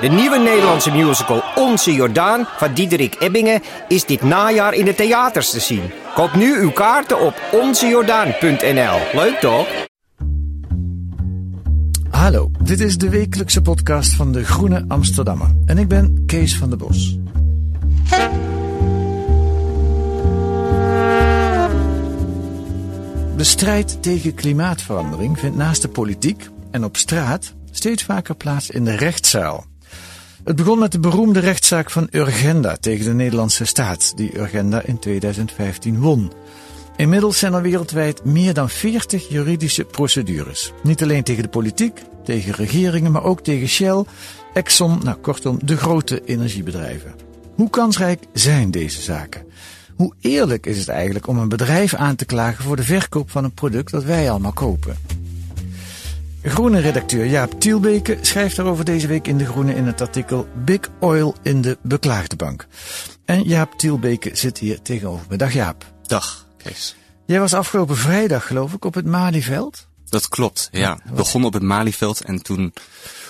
De nieuwe Nederlandse musical Onze Jordaan van Diederik Ebbingen is dit najaar in de theaters te zien. Koop nu uw kaarten op onzejordaan.nl. Leuk toch? Hallo, dit is de wekelijkse podcast van de Groene Amsterdammer. En ik ben Kees van der Bos. De strijd tegen klimaatverandering vindt naast de politiek en op straat steeds vaker plaats in de rechtszaal. Het begon met de beroemde rechtszaak van Urgenda tegen de Nederlandse staat, die Urgenda in 2015 won. Inmiddels zijn er wereldwijd meer dan 40 juridische procedures. Niet alleen tegen de politiek, tegen regeringen, maar ook tegen Shell, Exxon, nou kortom de grote energiebedrijven. Hoe kansrijk zijn deze zaken? Hoe eerlijk is het eigenlijk om een bedrijf aan te klagen voor de verkoop van een product dat wij allemaal kopen? Groene redacteur Jaap Tielbeke schrijft daarover deze week in De Groene in het artikel Big Oil in de beklaagde bank. En Jaap Tielbeke zit hier tegenover me. Dag Jaap. Dag, Kees. Jij was afgelopen vrijdag geloof ik op het Malieveld. Dat klopt, ja. We begonnen op het Malieveld en toen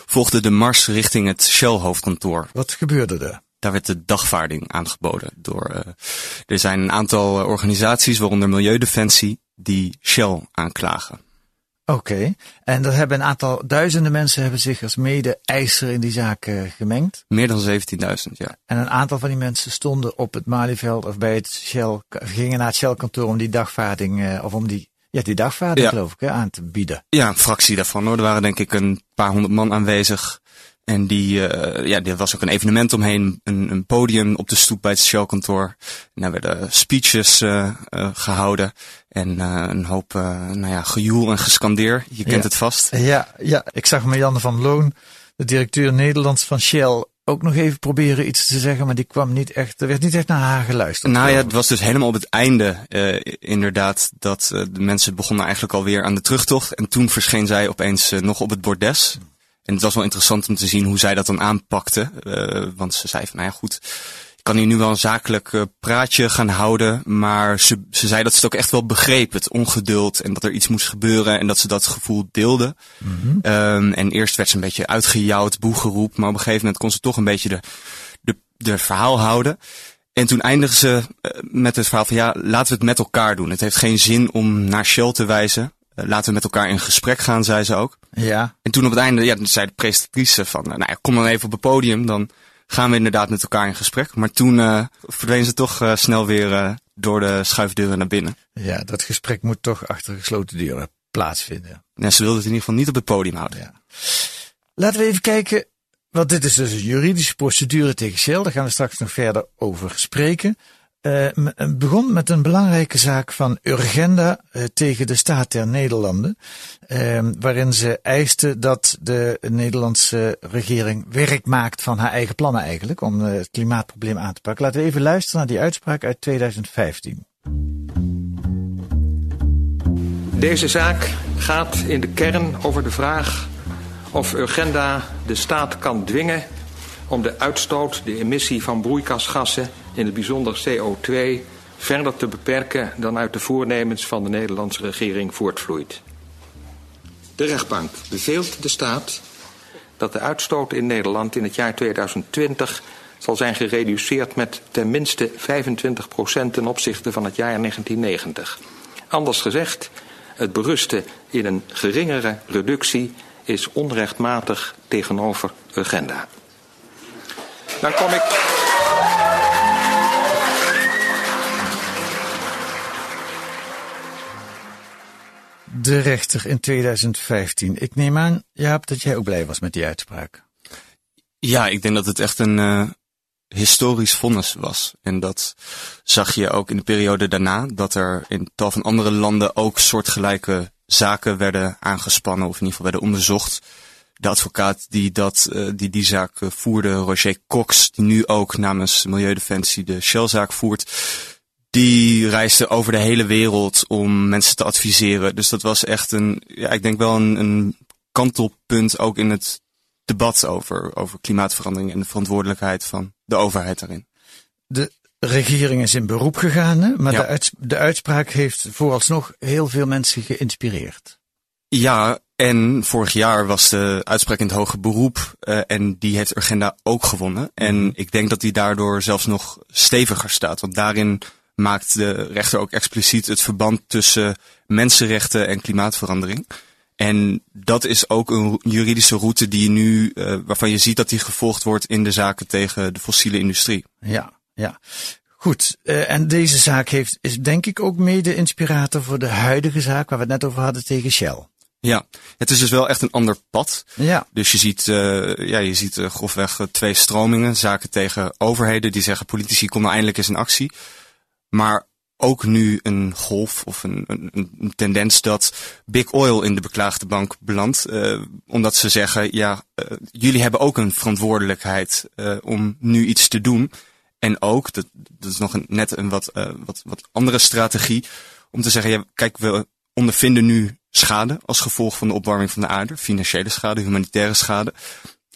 volgde de mars richting het Shell-hoofdkantoor. Wat gebeurde er? Daar werd de dagvaarding aangeboden door... Uh, er zijn een aantal uh, organisaties, waaronder Milieudefensie, die Shell aanklagen. Oké, okay. en dat hebben een aantal duizenden mensen hebben zich als mede-eiser in die zaak uh, gemengd. Meer dan 17.000, ja. En een aantal van die mensen stonden op het Malieveld of bij het Shell, gingen naar het Shell-kantoor om die dagvaarding, uh, of om die, ja, die dagvaarding ja. geloof ik, hè, aan te bieden. Ja, een fractie daarvan hoor. Er waren denk ik een paar honderd man aanwezig. En die, uh, ja, er was ook een evenement omheen, een, een podium op de stoep bij het Shell-kantoor. En daar werden speeches uh, uh, gehouden en een hoop, nou ja, gejoel en gescandeer. Je kent ja. het vast. Ja, ja, ik zag Marianne van Loon, de directeur Nederlands van Shell, ook nog even proberen iets te zeggen, maar die kwam niet echt, er werd niet echt naar haar geluisterd. Nou ja, het was dus helemaal op het einde uh, inderdaad dat uh, de mensen begonnen eigenlijk alweer aan de terugtocht. En toen verscheen zij opeens uh, nog op het bordes. En het was wel interessant om te zien hoe zij dat dan aanpakte. Uh, want ze zei van, nou ja goed, ik kan hier nu wel een zakelijk uh, praatje gaan houden. Maar ze, ze zei dat ze het ook echt wel begreep, het ongeduld en dat er iets moest gebeuren. En dat ze dat gevoel deelde. Mm -hmm. um, en eerst werd ze een beetje uitgejouwd, boegeroep. Maar op een gegeven moment kon ze toch een beetje de, de, de verhaal houden. En toen eindigde ze uh, met het verhaal van, ja, laten we het met elkaar doen. Het heeft geen zin om naar Shell te wijzen. Uh, laten we met elkaar in gesprek gaan, zei ze ook. Ja. En toen op het einde, ja, zei de presentatrice van, nou ja, kom dan even op het podium, dan gaan we inderdaad met elkaar in gesprek. Maar toen uh, verdween ze toch uh, snel weer uh, door de schuifdeuren naar binnen. Ja, dat gesprek moet toch achter gesloten deuren plaatsvinden. Ja, ze wilde het in ieder geval niet op het podium houden. Ja. Laten we even kijken, want dit is dus een juridische procedure tegen Shell. Daar gaan we straks nog verder over spreken. Uh, begon met een belangrijke zaak van Urgenda uh, tegen de staat der Nederlanden, uh, waarin ze eiste dat de Nederlandse regering werk maakt van haar eigen plannen eigenlijk, om het klimaatprobleem aan te pakken. Laten we even luisteren naar die uitspraak uit 2015. Deze zaak gaat in de kern over de vraag of Urgenda de staat kan dwingen om de uitstoot, de emissie van broeikasgassen, in het bijzonder CO2, verder te beperken dan uit de voornemens van de Nederlandse regering voortvloeit. De rechtbank beveelt de staat dat de uitstoot in Nederland in het jaar 2020 zal zijn gereduceerd met ten minste 25 procent ten opzichte van het jaar 1990. Anders gezegd, het berusten in een geringere reductie is onrechtmatig tegenover Urgenda. Dan kom ik. De rechter in 2015. Ik neem aan, Jaap, dat jij ook blij was met die uitspraak. Ja, ik denk dat het echt een uh, historisch vonnis was. En dat zag je ook in de periode daarna, dat er in tal van andere landen ook soortgelijke zaken werden aangespannen, of in ieder geval werden onderzocht, de advocaat die dat, uh, die, die zaak voerde, Roger Cox, die nu ook namens Milieudefensie de Shell-zaak voert, die reisde over de hele wereld om mensen te adviseren. Dus dat was echt een, ja, ik denk wel een, een kantelpunt ook in het debat over, over klimaatverandering en de verantwoordelijkheid van de overheid daarin. De regering is in beroep gegaan, hè? maar de, uits de uitspraak heeft vooralsnog heel veel mensen geïnspireerd. Ja, en vorig jaar was de uitspraak in het hoge beroep uh, en die heeft Urgenda ook gewonnen. En mhm. ik denk dat die daardoor zelfs nog steviger staat, want daarin maakt de rechter ook expliciet het verband tussen mensenrechten en klimaatverandering. En dat is ook een juridische route die nu, uh, waarvan je ziet dat die gevolgd wordt in de zaken tegen de fossiele industrie. Ja, ja. Goed, uh, en deze zaak heeft, is denk ik ook mede inspirator voor de huidige zaak waar we het net over hadden tegen Shell. Ja, het is dus wel echt een ander pad. Ja. Dus je ziet, uh, ja, je ziet grofweg twee stromingen. Zaken tegen overheden die zeggen politici komen eindelijk eens in actie. Maar ook nu een golf of een, een, een, tendens dat Big Oil in de beklaagde bank belandt. Uh, omdat ze zeggen, ja, uh, jullie hebben ook een verantwoordelijkheid uh, om nu iets te doen. En ook, dat, dat is nog net een wat, wat, wat andere strategie, om te zeggen, ja, kijk, we ondervinden nu schade als gevolg van de opwarming van de aarde. Financiële schade, humanitaire schade.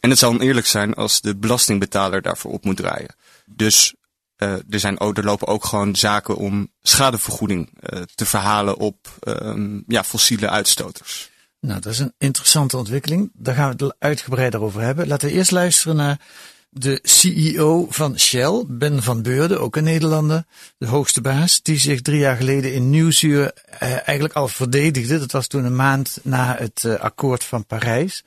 En het zal oneerlijk zijn als de belastingbetaler daarvoor op moet draaien. Dus uh, er, zijn ook, er lopen ook gewoon zaken om schadevergoeding uh, te verhalen op um, ja, fossiele uitstoters. Nou, dat is een interessante ontwikkeling. Daar gaan we het uitgebreider over hebben. Laten we eerst luisteren naar de CEO van Shell, Ben van Beurden, ook een Nederlander, de hoogste baas, die zich drie jaar geleden in Nieuwsuur eh, eigenlijk al verdedigde. Dat was toen een maand na het uh, akkoord van Parijs.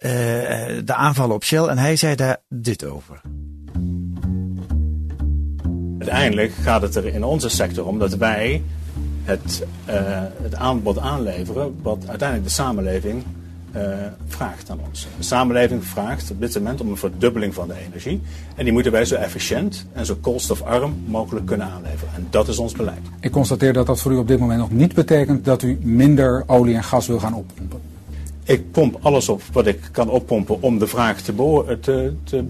De aanvallen op Shell. En hij zei daar dit over. Uiteindelijk gaat het er in onze sector om dat wij het, uh, het aanbod aanleveren wat uiteindelijk de samenleving uh, vraagt aan ons. De samenleving vraagt op dit moment om een verdubbeling van de energie. En die moeten wij zo efficiënt en zo koolstofarm mogelijk kunnen aanleveren. En dat is ons beleid. Ik constateer dat dat voor u op dit moment nog niet betekent dat u minder olie en gas wil gaan oppompen. Ik pomp alles op wat ik kan oppompen om de vraag te, te, te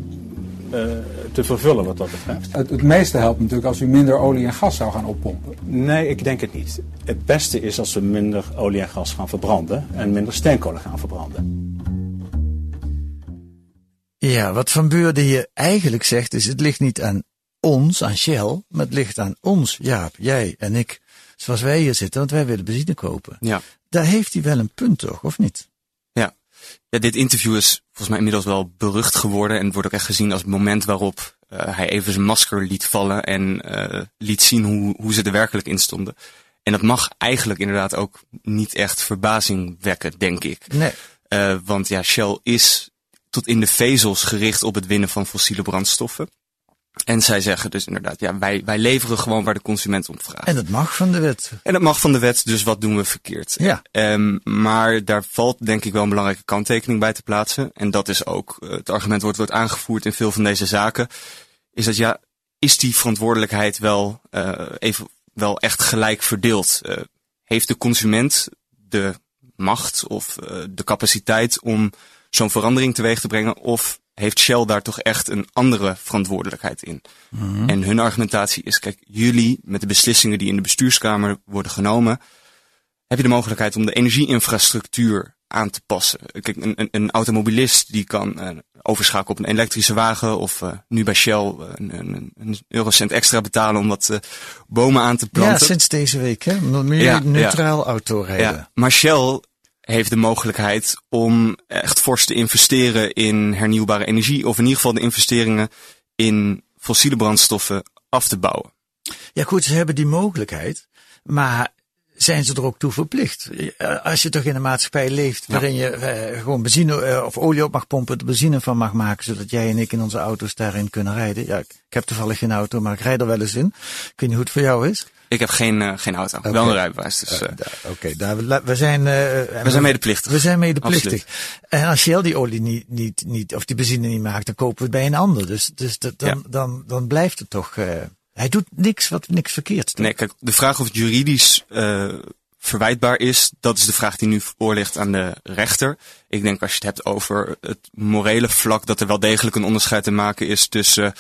uh, te vervullen wat dat betreft. Het, het, meeste helpt natuurlijk als u minder olie en gas zou gaan oppompen. Nee, ik denk het niet. Het beste is als we minder olie en gas gaan verbranden en minder steenkolen gaan verbranden. Ja, wat Van Beurden hier eigenlijk zegt is het ligt niet aan ons, aan Shell, maar het ligt aan ons, Jaap, jij en ik, zoals wij hier zitten, want wij willen benzine kopen. Ja. Daar heeft hij wel een punt toch, of niet? Ja, dit interview is volgens mij inmiddels wel berucht geworden en wordt ook echt gezien als het moment waarop uh, hij even zijn masker liet vallen en uh, liet zien hoe, hoe ze er werkelijk in stonden. En dat mag eigenlijk inderdaad ook niet echt verbazing wekken, denk ik. Nee. Uh, want ja, Shell is tot in de vezels gericht op het winnen van fossiele brandstoffen. En zij zeggen dus inderdaad, ja, wij, wij leveren gewoon waar de consument om vraagt. En dat mag van de wet. En dat mag van de wet, dus wat doen we verkeerd? Ja. Um, maar daar valt denk ik wel een belangrijke kanttekening bij te plaatsen. En dat is ook, uh, het argument wordt, wordt aangevoerd in veel van deze zaken. Is dat ja, is die verantwoordelijkheid wel, uh, even, wel echt gelijk verdeeld? Uh, heeft de consument de macht of de capaciteit om zo'n verandering teweeg te brengen? Of heeft Shell daar toch echt een andere verantwoordelijkheid in. Mhm. En hun argumentatie is, kijk, jullie met de beslissingen die in de bestuurskamer worden genomen, heb je de mogelijkheid om de energieinfrastructuur aan te passen. Kijk, een, een, een automobilist die kan uh, overschakelen op een elektrische wagen of uh, nu bij Shell uh, een, een, een, eurocent extra betalen om wat bomen aan te planten. Ja, sinds deze week hè, meer ja, neutraal ja. autorijden. Ja, maar Shell heeft de mogelijkheid om echt fors te investeren in hernieuwbare energie. Of in ieder geval de investeringen in fossiele brandstoffen af te bouwen. Ja goed, ze hebben die mogelijkheid. Maar zijn ze er ook toe verplicht? Als je toch in een maatschappij leeft waarin je eh, gewoon benzine eh, of olie op mag pompen, er benzine van mag maken, zodat jij en ik in onze auto's daarin kunnen rijden. Ja, ik heb toevallig geen auto, maar ik rijd er wel eens in. Ik weet niet hoe het voor jou is. Ik heb geen, uh, geen auto, okay. wel een rijbewijs. Dus, uh, Oké, okay, daar we zijn. We zijn medeplichtig. We zijn medeplichtig. En als Shell die olie niet, niet, niet, of die benzine niet maakt, dan kopen we het bij een ander. Dus, dus dat, dan, ja. dan, dan blijft het toch. hij doet niks wat niks verkeerd Nee, kijk, de vraag of het juridisch verwijtbaar is, dat is de vraag die nu voor ligt aan de rechter. Ik denk als je het hebt over het morele vlak, dat er wel degelijk een onderscheid te maken is tussen uh,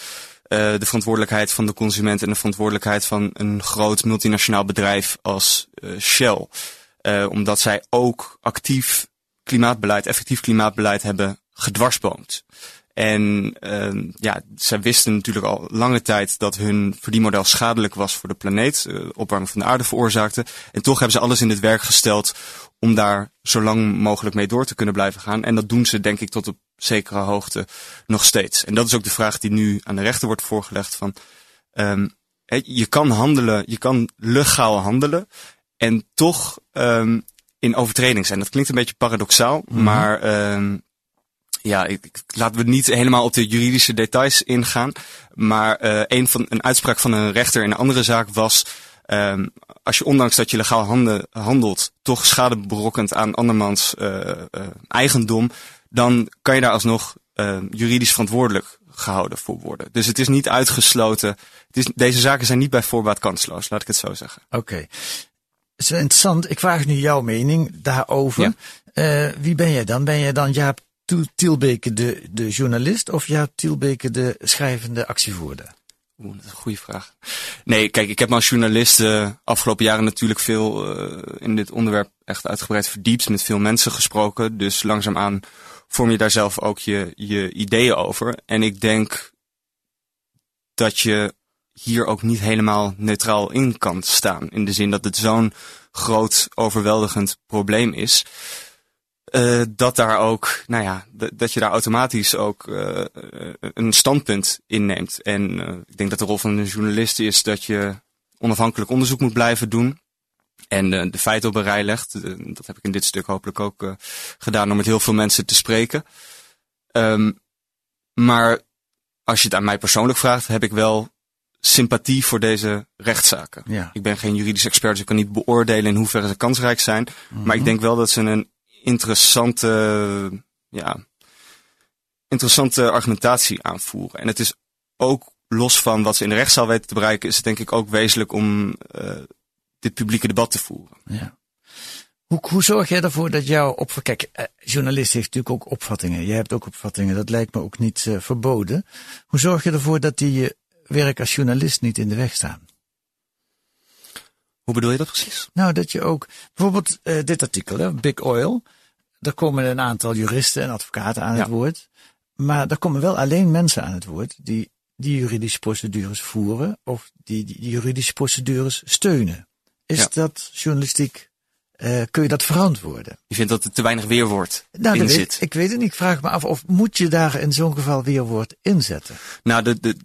de verantwoordelijkheid van de consument en de verantwoordelijkheid van een groot multinationaal bedrijf als uh, Shell. Uh, omdat zij ook actief klimaatbeleid, effectief klimaatbeleid hebben gedwarsboomd. En uh, ja, zij wisten natuurlijk al lange tijd dat hun verdienmodel schadelijk was voor de planeet, uh, opwarming van de aarde veroorzaakte. En toch hebben ze alles in het werk gesteld om daar zo lang mogelijk mee door te kunnen blijven gaan. En dat doen ze denk ik tot op zekere hoogte nog steeds. En dat is ook de vraag die nu aan de rechter wordt voorgelegd van, um, je kan handelen, je kan legaal handelen en toch um, in overtreding zijn. Dat klinkt een beetje paradoxaal, mm -hmm. maar um, ja, ik, ik, laten we niet helemaal op de juridische details ingaan. Maar uh, een, van, een uitspraak van een rechter in een andere zaak was... Um, als je ondanks dat je legaal handen, handelt, toch schade berokkent aan andermans uh, uh, eigendom, dan kan je daar alsnog uh, juridisch verantwoordelijk gehouden voor worden. Dus het is niet uitgesloten. Het is, deze zaken zijn niet bij voorbaat kansloos, laat ik het zo zeggen. Oké. Okay. Het is interessant. Ik vraag nu jouw mening daarover. Ja. wie ben jij dan? Ben jij dan Jaap Tielbeke de, de journalist of Jaap Tielbeke de schrijvende actievoerder? Oeh, dat is een goede vraag. Nee, kijk, ik heb me als journalist uh, afgelopen jaren natuurlijk veel uh, in dit onderwerp echt uitgebreid verdiept, met veel mensen gesproken. Dus langzaamaan vorm je daar zelf ook je, je ideeën over. En ik denk dat je hier ook niet helemaal neutraal in kan staan. In de zin dat het zo'n groot, overweldigend probleem is. Uh, dat daar ook, nou ja, dat je daar automatisch ook uh, een standpunt inneemt. En uh, ik denk dat de rol van een journalist is dat je onafhankelijk onderzoek moet blijven doen. En de feiten op een rij legt. dat heb ik in dit stuk hopelijk ook gedaan om met heel veel mensen te spreken. Um, maar als je het aan mij persoonlijk vraagt, heb ik wel sympathie voor deze rechtszaken. Ja. Ik ben geen juridisch expert, dus ik kan niet beoordelen in hoeverre ze kansrijk zijn. Mm -hmm. Maar ik denk wel dat ze een interessante, ja, interessante argumentatie aanvoeren. En het is ook los van wat ze in de rechtszaal weten te bereiken, is het denk ik ook wezenlijk om uh, dit publieke debat te voeren. Ja. Hoe, hoe zorg jij ervoor dat jouw opvatting... Kijk, eh, journalist heeft natuurlijk ook opvattingen. Jij hebt ook opvattingen. Dat lijkt me ook niet uh, verboden. Hoe zorg je ervoor dat die je werk als journalist niet in de weg staan? Hoe bedoel je dat precies? Nou, dat je ook... Bijvoorbeeld uh, dit artikel, hè, Big Oil. Daar komen een aantal juristen en advocaten aan ja. het woord. Maar er komen wel alleen mensen aan het woord die die juridische procedures voeren of die die, die juridische procedures steunen. Is ja. dat journalistiek, uh, kun je dat verantwoorden? Je vindt dat er te weinig weerwoord nou, in weet, zit? Ik weet het niet. Ik vraag me af of moet je daar in zo'n geval weerwoord inzetten? Nou, de, de,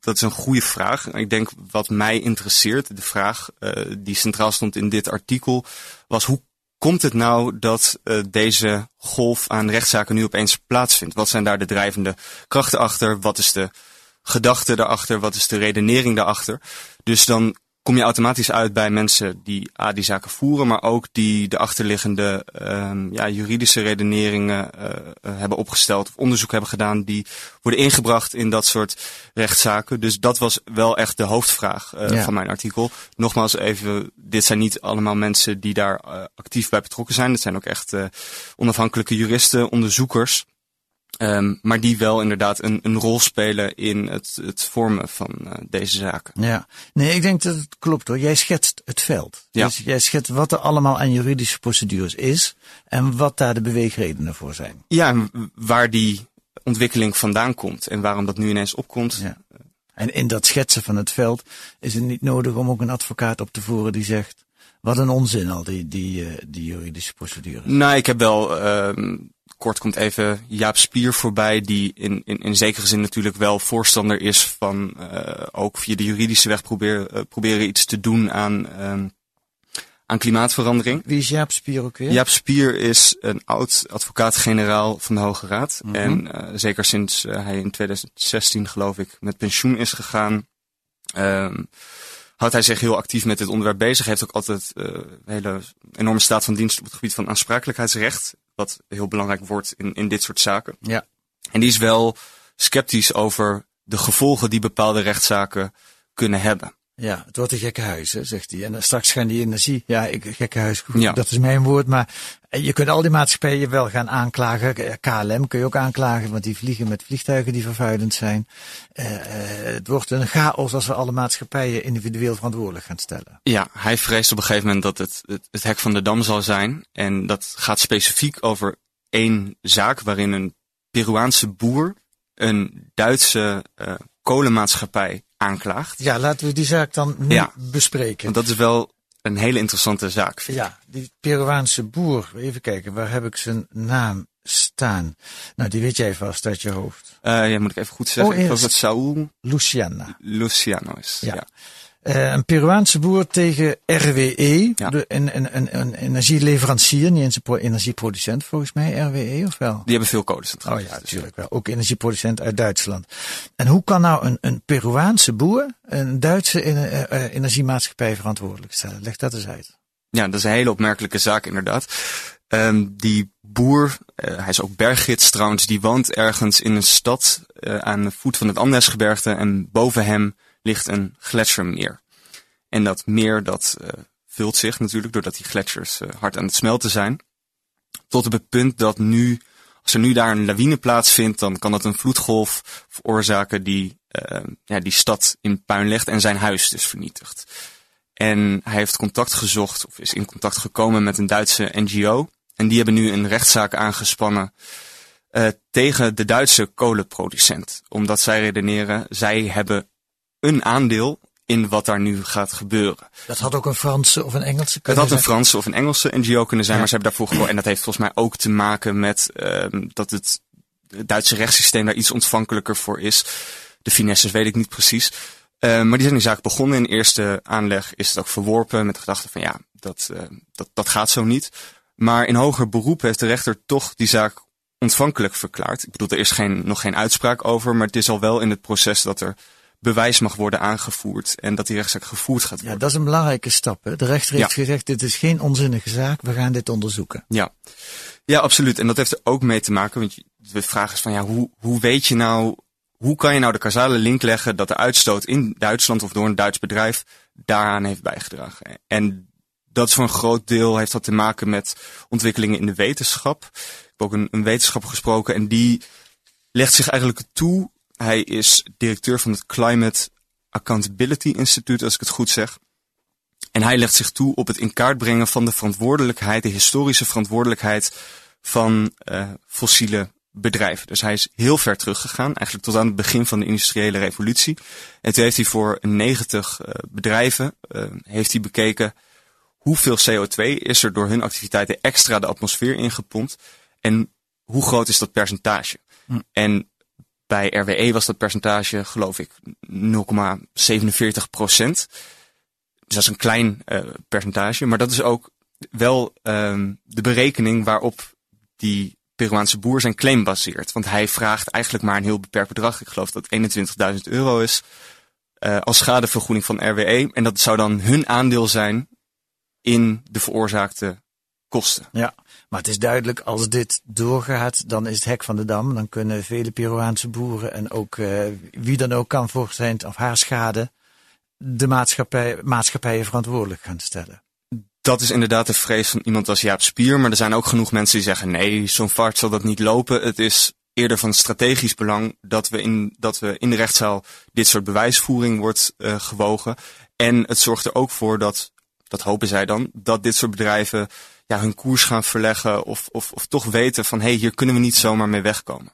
dat is een goede vraag. Ik denk wat mij interesseert, de vraag uh, die centraal stond in dit artikel, was hoe komt het nou dat uh, deze golf aan rechtszaken nu opeens plaatsvindt? Wat zijn daar de drijvende krachten achter? Wat is de gedachte daarachter? Wat is de redenering daarachter? Dus dan kom je automatisch uit bij mensen die A, die zaken voeren, maar ook die de achterliggende um, ja, juridische redeneringen uh, hebben opgesteld of onderzoek hebben gedaan die worden ingebracht in dat soort rechtszaken. Dus dat was wel echt de hoofdvraag uh, ja. van mijn artikel. Nogmaals even, dit zijn niet allemaal mensen die daar uh, actief bij betrokken zijn. Het zijn ook echt onafhankelijke juristen, onderzoekers. Um, maar die wel inderdaad een, een rol spelen in het, het vormen van uh, deze zaken. Ja, nee, ik denk dat het klopt hoor. Jij schetst het veld. Ja. Dus jij schetst wat er allemaal aan juridische procedures is en wat daar de beweegredenen voor zijn. Ja, en waar die ontwikkeling vandaan komt en waarom dat nu ineens opkomt. Ja. En in dat schetsen van het veld is het niet nodig om ook een advocaat op te voeren die zegt, wat een onzin al die, die, uh, die juridische procedures. Nou, ik heb wel... Uh, kort komt even Jaap Spier voorbij, die in, in, in zekere zin natuurlijk wel voorstander is van uh, ook via de juridische weg probeer, uh, proberen iets te doen aan, uh, aan klimaatverandering. Wie is Jaap Spier ook weer? Jaap Spier is een oud advocaat-generaal van de Hoge Raad. Mhm. Mm -hmm. En zeker sinds hij in 2016 geloof ik met pensioen is gegaan, houdt hij zich heel actief met dit onderwerp bezig. Hij heeft ook altijd uh, een hele enorme staat van dienst op het gebied van aansprakelijkheidsrecht. Wat heel belangrijk wordt in, in dit soort zaken. Ja. En die is wel sceptisch over de gevolgen die bepaalde rechtszaken kunnen hebben. Ja, het wordt een gekke huis, hè, zegt hij. En dan straks gaan die energie, ja, ik, gekke huis, goed, Ja. dat is mijn woord. Maar eh, je kunt al die maatschappijen wel gaan aanklagen. Eh, KLM kun je ook aanklagen, want die vliegen met vliegtuigen die vervuilend zijn. Eh, eh, het wordt een chaos als we alle maatschappijen individueel verantwoordelijk gaan stellen. Ja, hij vreest op een gegeven moment dat het, het, het hek van de dam zal zijn. En dat gaat specifiek over één zaak waarin een Peruaanse boer een Duitse eh, kolenmaatschappij aanklaagt. Ja, laten we die zaak dan nu Ja. bespreken. Want dat is wel een hele interessante zaak. vind. Ja, die Peruaanse boer, even kijken, waar heb ik zijn naam staan? Nou, die weet jij vast uit je hoofd. Eh, ja, moet ik even goed zeggen. Oh, ik dat eerst. Saul Luciana. Luciano is. Ja. Ja. Eh, een Peruaanse boer tegen RWE, Ja. de, een, een, een, een energieleverancier, niet eens een pro- energieproducent volgens mij, RWE of wel? Die hebben veel codes. Oh ja, natuurlijk wel. Ook energieproducent uit Duitsland. En hoe kan nou een, een Peruaanse boer een Duitse eh, eh, energiemaatschappij verantwoordelijk stellen? Leg dat eens uit. Ja, dat is een hele opmerkelijke zaak inderdaad. Ehm, die boer, eh, hij is ook berggids trouwens, die woont ergens in een stad eh, aan de voet van het Andesgebergte en boven hem ligt een gletsjermeer. En dat meer dat eh, vult zich natuurlijk doordat die gletsjers hard aan het smelten zijn. Tot op het punt dat nu, als er nu daar een lawine plaatsvindt, dan kan dat een vloedgolf veroorzaken die ja, die stad in puin legt en zijn huis dus vernietigt. En hij heeft contact gezocht, of is in contact gekomen met een Duitse NGO. En die hebben nu een rechtszaak aangespannen eh, tegen de Duitse kolenproducent. Omdat zij redeneren, zij hebben een aandeel in wat daar nu gaat gebeuren. Dat had ook een Franse of een Engelse kunnen had een zijn. Franse of een Engelse NGO kunnen zijn, Ja. maar ze hebben daarvoor gekozen. En dat heeft volgens mij ook te maken met ehm, dat het, het Duitse rechtssysteem daar iets ontvankelijker voor is. De finesses weet ik niet precies. Eh, maar die zijn die zaak begonnen. In eerste aanleg is het ook verworpen met de gedachte van ja, dat, eh, dat, dat gaat zo niet. Maar in hoger beroep heeft de rechter toch die zaak ontvankelijk verklaard. Ik bedoel, er is geen, nog geen uitspraak over, maar het is al wel in het proces dat er bewijs mag worden aangevoerd en dat die rechtszaak gevoerd gaat Ja, worden. dat is een belangrijke stap. Hè? De rechter heeft Ja. gezegd, dit is geen onzinnige zaak, we gaan dit onderzoeken. Ja. ja, absoluut. En dat heeft er ook mee te maken, want de vraag is van ja, hoe, hoe weet je nou, hoe kan je nou de causale link leggen dat de uitstoot in Duitsland of door een Duits bedrijf daaraan heeft bijgedragen? En dat is voor een groot deel heeft dat te maken met ontwikkelingen in de wetenschap. Ik heb ook een, een wetenschapper gesproken en die legt zich eigenlijk toe. Hij is directeur van het Climate Accountability Institute, als ik het goed zeg. En hij legt zich toe op het in kaart brengen van de verantwoordelijkheid, de historische verantwoordelijkheid van eh, fossiele bedrijven. Dus hij is heel ver teruggegaan, eigenlijk tot aan het begin van de industriële revolutie. En toen heeft hij voor 90 eh, bedrijven eh, heeft hij bekeken hoeveel CO2 is er door hun activiteiten extra de atmosfeer ingepompt en hoe groot is dat percentage. En bij RWE was dat percentage, geloof ik, 0,47 procent. Dus dat is een klein eh, percentage, maar dat is ook wel ehm, de berekening waarop die Peruaanse boer zijn claim baseert. Want hij vraagt eigenlijk maar een heel beperkt bedrag. Ik geloof dat het 21.000 euro is eh, als schadevergoeding van RWE. En dat zou dan hun aandeel zijn in de veroorzaakte kosten. Ja, maar het is duidelijk, als dit doorgaat, dan is het hek van de dam. Dan kunnen vele Peruaanse boeren en ook eh, wie dan ook kan voor zijn of haar schade de maatschappij, maatschappijen verantwoordelijk gaan stellen. Dat is inderdaad de vrees van iemand als Jaap Spier. Maar er zijn ook genoeg mensen die zeggen: nee, zo'n vaart zal dat niet lopen. Het is eerder van strategisch belang dat we in, dat we in de rechtszaal dit soort bewijsvoering wordt eh, gewogen. En het zorgt er ook voor dat, dat hopen zij dan, dat dit soort bedrijven ja, hun koers gaan verleggen. Of, of, of toch weten van hé, hey, hier kunnen we niet zomaar mee wegkomen.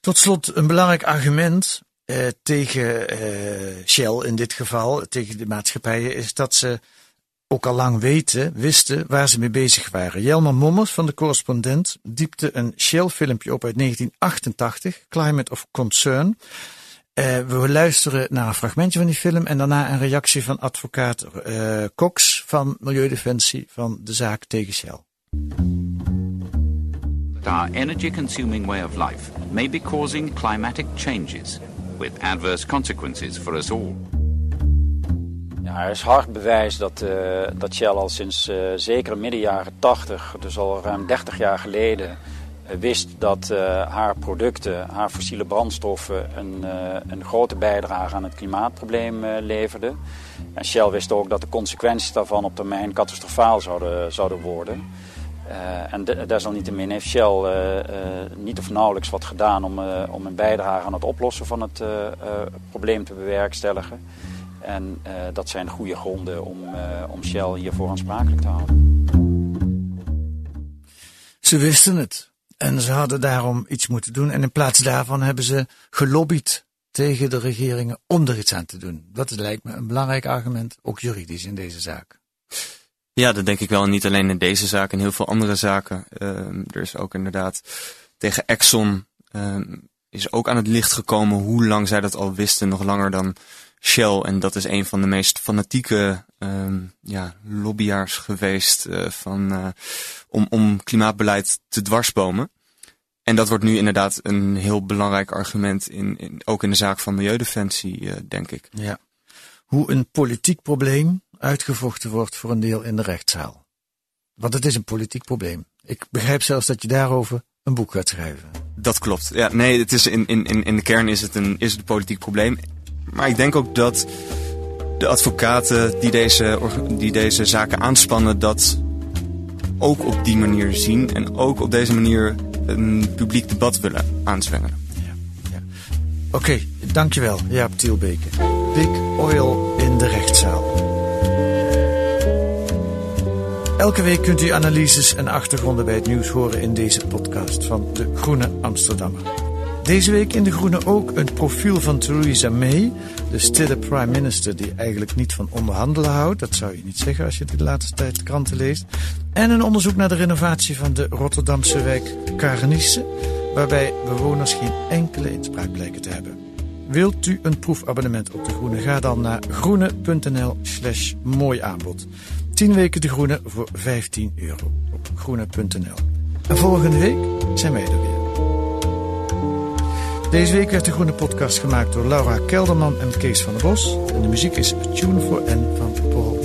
Tot slot een belangrijk argument eh, tegen eh, Shell in dit geval, tegen de maatschappijen, is dat ze ook al lang weten, wisten waar ze mee bezig waren. Jelmer Mommers van de correspondent diepte een Shell-filmpje op uit 1988, Climate of Concern. Eh, we luisteren naar een fragmentje van die film en daarna een reactie van advocaat eh, Cox van Milieudefensie van de zaak tegen Shell. Our energy consuming way of life may be causing climatic changes with adverse consequences for us all. Ja, er is hard bewijs dat, eh, dat Shell al sinds eh, zeker midden jaren 80, dus al ruim 30 jaar geleden, wist dat haar producten, haar fossiele brandstoffen, een, een grote bijdrage aan het klimaatprobleem leverden. En Shell wist ook dat de consequenties daarvan op termijn catastrofaal zouden, zouden worden. En desalniettemin heeft Shell niet of nauwelijks wat gedaan om, om een bijdrage aan het oplossen van het probleem te bewerkstelligen. En dat zijn goede gronden om, om Shell hiervoor aansprakelijk te houden. Ze wisten het en ze hadden daarom iets moeten doen. En in plaats daarvan hebben ze gelobbyd tegen de regeringen om er iets aan te doen. Dat lijkt me een belangrijk argument, ook juridisch in deze zaak. Ja, dat denk ik wel. Niet alleen in deze zaak, in heel veel andere zaken. Uh, er is ook inderdaad tegen Exxon uh, is ook aan het licht gekomen hoe lang zij dat al wisten, nog langer dan Shell. En dat is een van de meest fanatieke uh, ja, lobbyjaars geweest uh, van, uh, om, om klimaatbeleid te dwarsbomen. En dat wordt nu inderdaad een heel belangrijk argument, in, in ook in de zaak van milieudefensie, uh, denk ik. Ja. Hoe een politiek probleem uitgevochten wordt voor een deel in de rechtszaal. Want het is een politiek probleem. Ik begrijp zelfs dat je daarover een boek gaat schrijven. Dat klopt. Ja, nee, het is in, in, in de kern is het, een, is het een politiek probleem. Maar ik denk ook dat de advocaten die deze, die deze zaken aanspannen, dat ook op die manier zien. En ook op deze manier een publiek debat willen aanzwengelen. Ja, ja. Oké, okay, dankjewel Jaap Tielbeke. Big Oil in de rechtszaal. Elke week kunt u analyses en achtergronden bij het nieuws horen in deze podcast van De Groene Amsterdammer. Deze week in De Groene ook een profiel van Theresa May, de stille prime minister die eigenlijk niet van onderhandelen houdt. Dat zou je niet zeggen als je de laatste tijd kranten leest. En een onderzoek naar de renovatie van de Rotterdamse wijk Karnisse, waarbij bewoners geen enkele inspraak blijken te hebben. Wilt u een proefabonnement op De Groene? Ga dan naar groene.nl slash mooi aanbod. 10 weken De Groene voor 15 euro op groene.nl. En volgende week zijn wij er weer. Deze week werd de Groene Podcast gemaakt door Laura Kelderman en Kees van der Bos. En de muziek is Tune for N van Paul